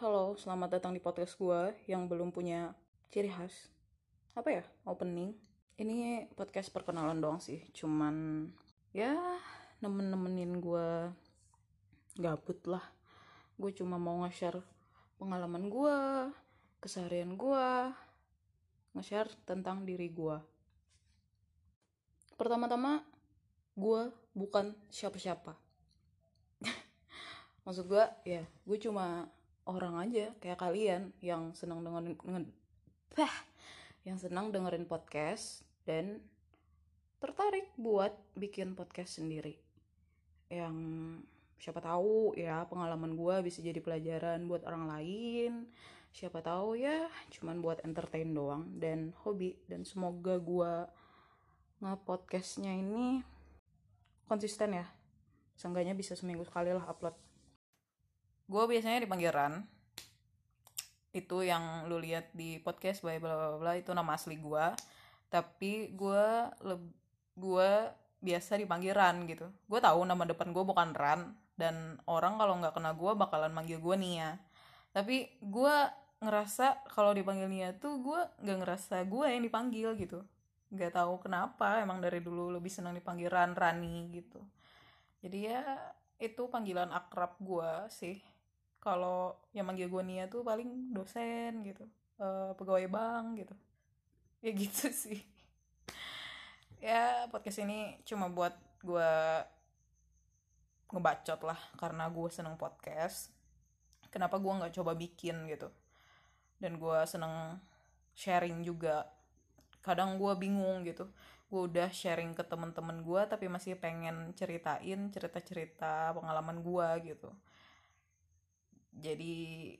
Halo, selamat datang di podcast gue yang belum punya ciri khas. Apa ya? Opening. Ini podcast perkenalan doang sih. Cuman ya nemen-nemenin gue gabut lah. Gue cuma mau nge-share pengalaman gue, keseharian gue, nge-share tentang diri gue. Pertama-tama, gue bukan siapa-siapa. Maksud gue, ya, gue cuma orang aja kayak kalian yang senang dengerin nge- bah, yang senang dengerin podcast dan tertarik buat bikin podcast sendiri. Yang siapa tahu ya pengalaman gue bisa jadi pelajaran buat orang lain. Siapa tahu ya cuman buat entertain doang dan hobi. Dan semoga gue nge-podcastnya ini konsisten ya. Seenggaknya bisa seminggu sekali lah upload gue biasanya dipanggil Ran itu yang lu lihat di podcast bla bla bla itu nama asli gue tapi gue gue biasa dipanggil Ran gitu. Gue tahu nama depan gue bukan Ran dan orang kalau nggak kena gue bakalan manggil gue Nia. Tapi gue ngerasa kalau dipanggil Nia tuh gue nggak ngerasa gue yang dipanggil gitu. Nggak tahu kenapa emang dari dulu lebih senang dipanggil Ran Rani gitu. Jadi ya itu panggilan akrab gue sih kalau yang manggil gue Nia tuh paling dosen gitu uh, pegawai bank gitu. Ya gitu sih. Ya podcast ini cuma buat gue ngebacot lah karena gue seneng podcast. Kenapa gue nggak coba bikin gitu? Dan gue seneng sharing juga. Kadang gue bingung gitu. Gue udah sharing ke temen-temen gue tapi masih pengen ceritain cerita-cerita pengalaman gue gitu jadi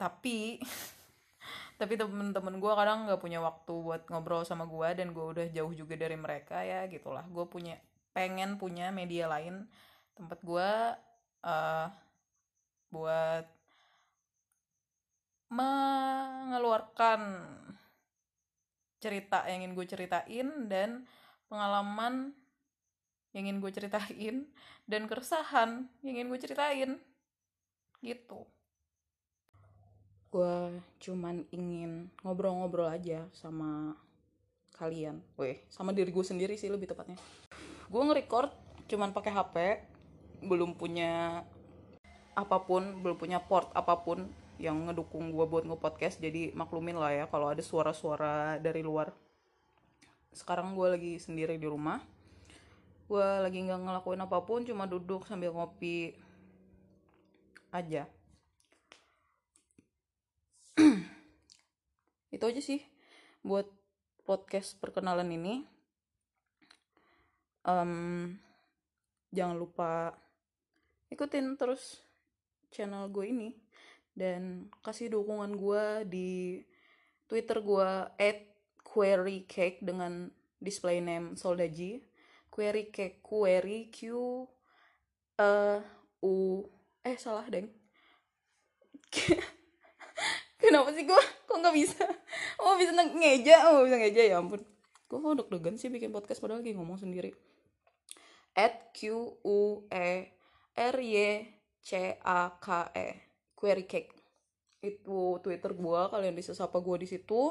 tapi tapi temen-temen gue kadang nggak punya waktu buat ngobrol sama gue dan gue udah jauh juga dari mereka ya gitulah. Gue punya pengen punya media lain tempat gue uh, buat mengeluarkan cerita yang ingin gue ceritain dan pengalaman yang ingin gue ceritain dan keresahan yang ingin gue ceritain. Gitu gue cuman ingin ngobrol-ngobrol aja sama kalian. Weh sama diri gue sendiri sih lebih tepatnya. Gue nge-record cuman pakai HP belum punya apa pun belum punya port apa pun yang ngedukung gue buat nge-podcast jadi maklumin lah ya kalau ada suara-suara dari luar. Sekarang gue lagi sendiri di rumah. Gue lagi nggak ngelakuin apa pun cuma duduk sambil ngopi aja itu aja sih buat podcast perkenalan ini. Um, jangan lupa ikutin terus channel gue ini dan kasih dukungan gue di twitter gue at query cake dengan display name soldaji. Query cake query q uh, u eh salah deng kenapa sih gue kok nggak bisa? Oh bisa ngeja. Oh bisa ngeja. Ya ampun. Gue kok deg-degan sih bikin podcast padahal lagi ngomong sendiri. At q u e r y c a k e. Query cake. Itu twitter gue kalian bisa sapa gue di situ.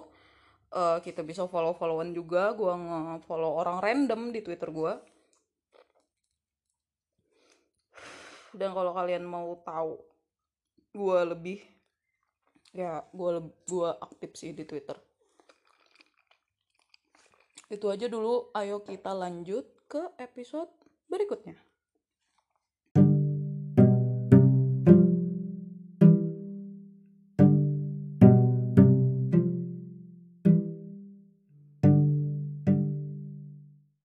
Uh, kita bisa follow followan juga. Gue nge-follow orang random di twitter gue dan kalau kalian mau tahu gue lebih ya gue gue aktif sih di twitter. Itu aja dulu. Ayo kita lanjut ke episode berikutnya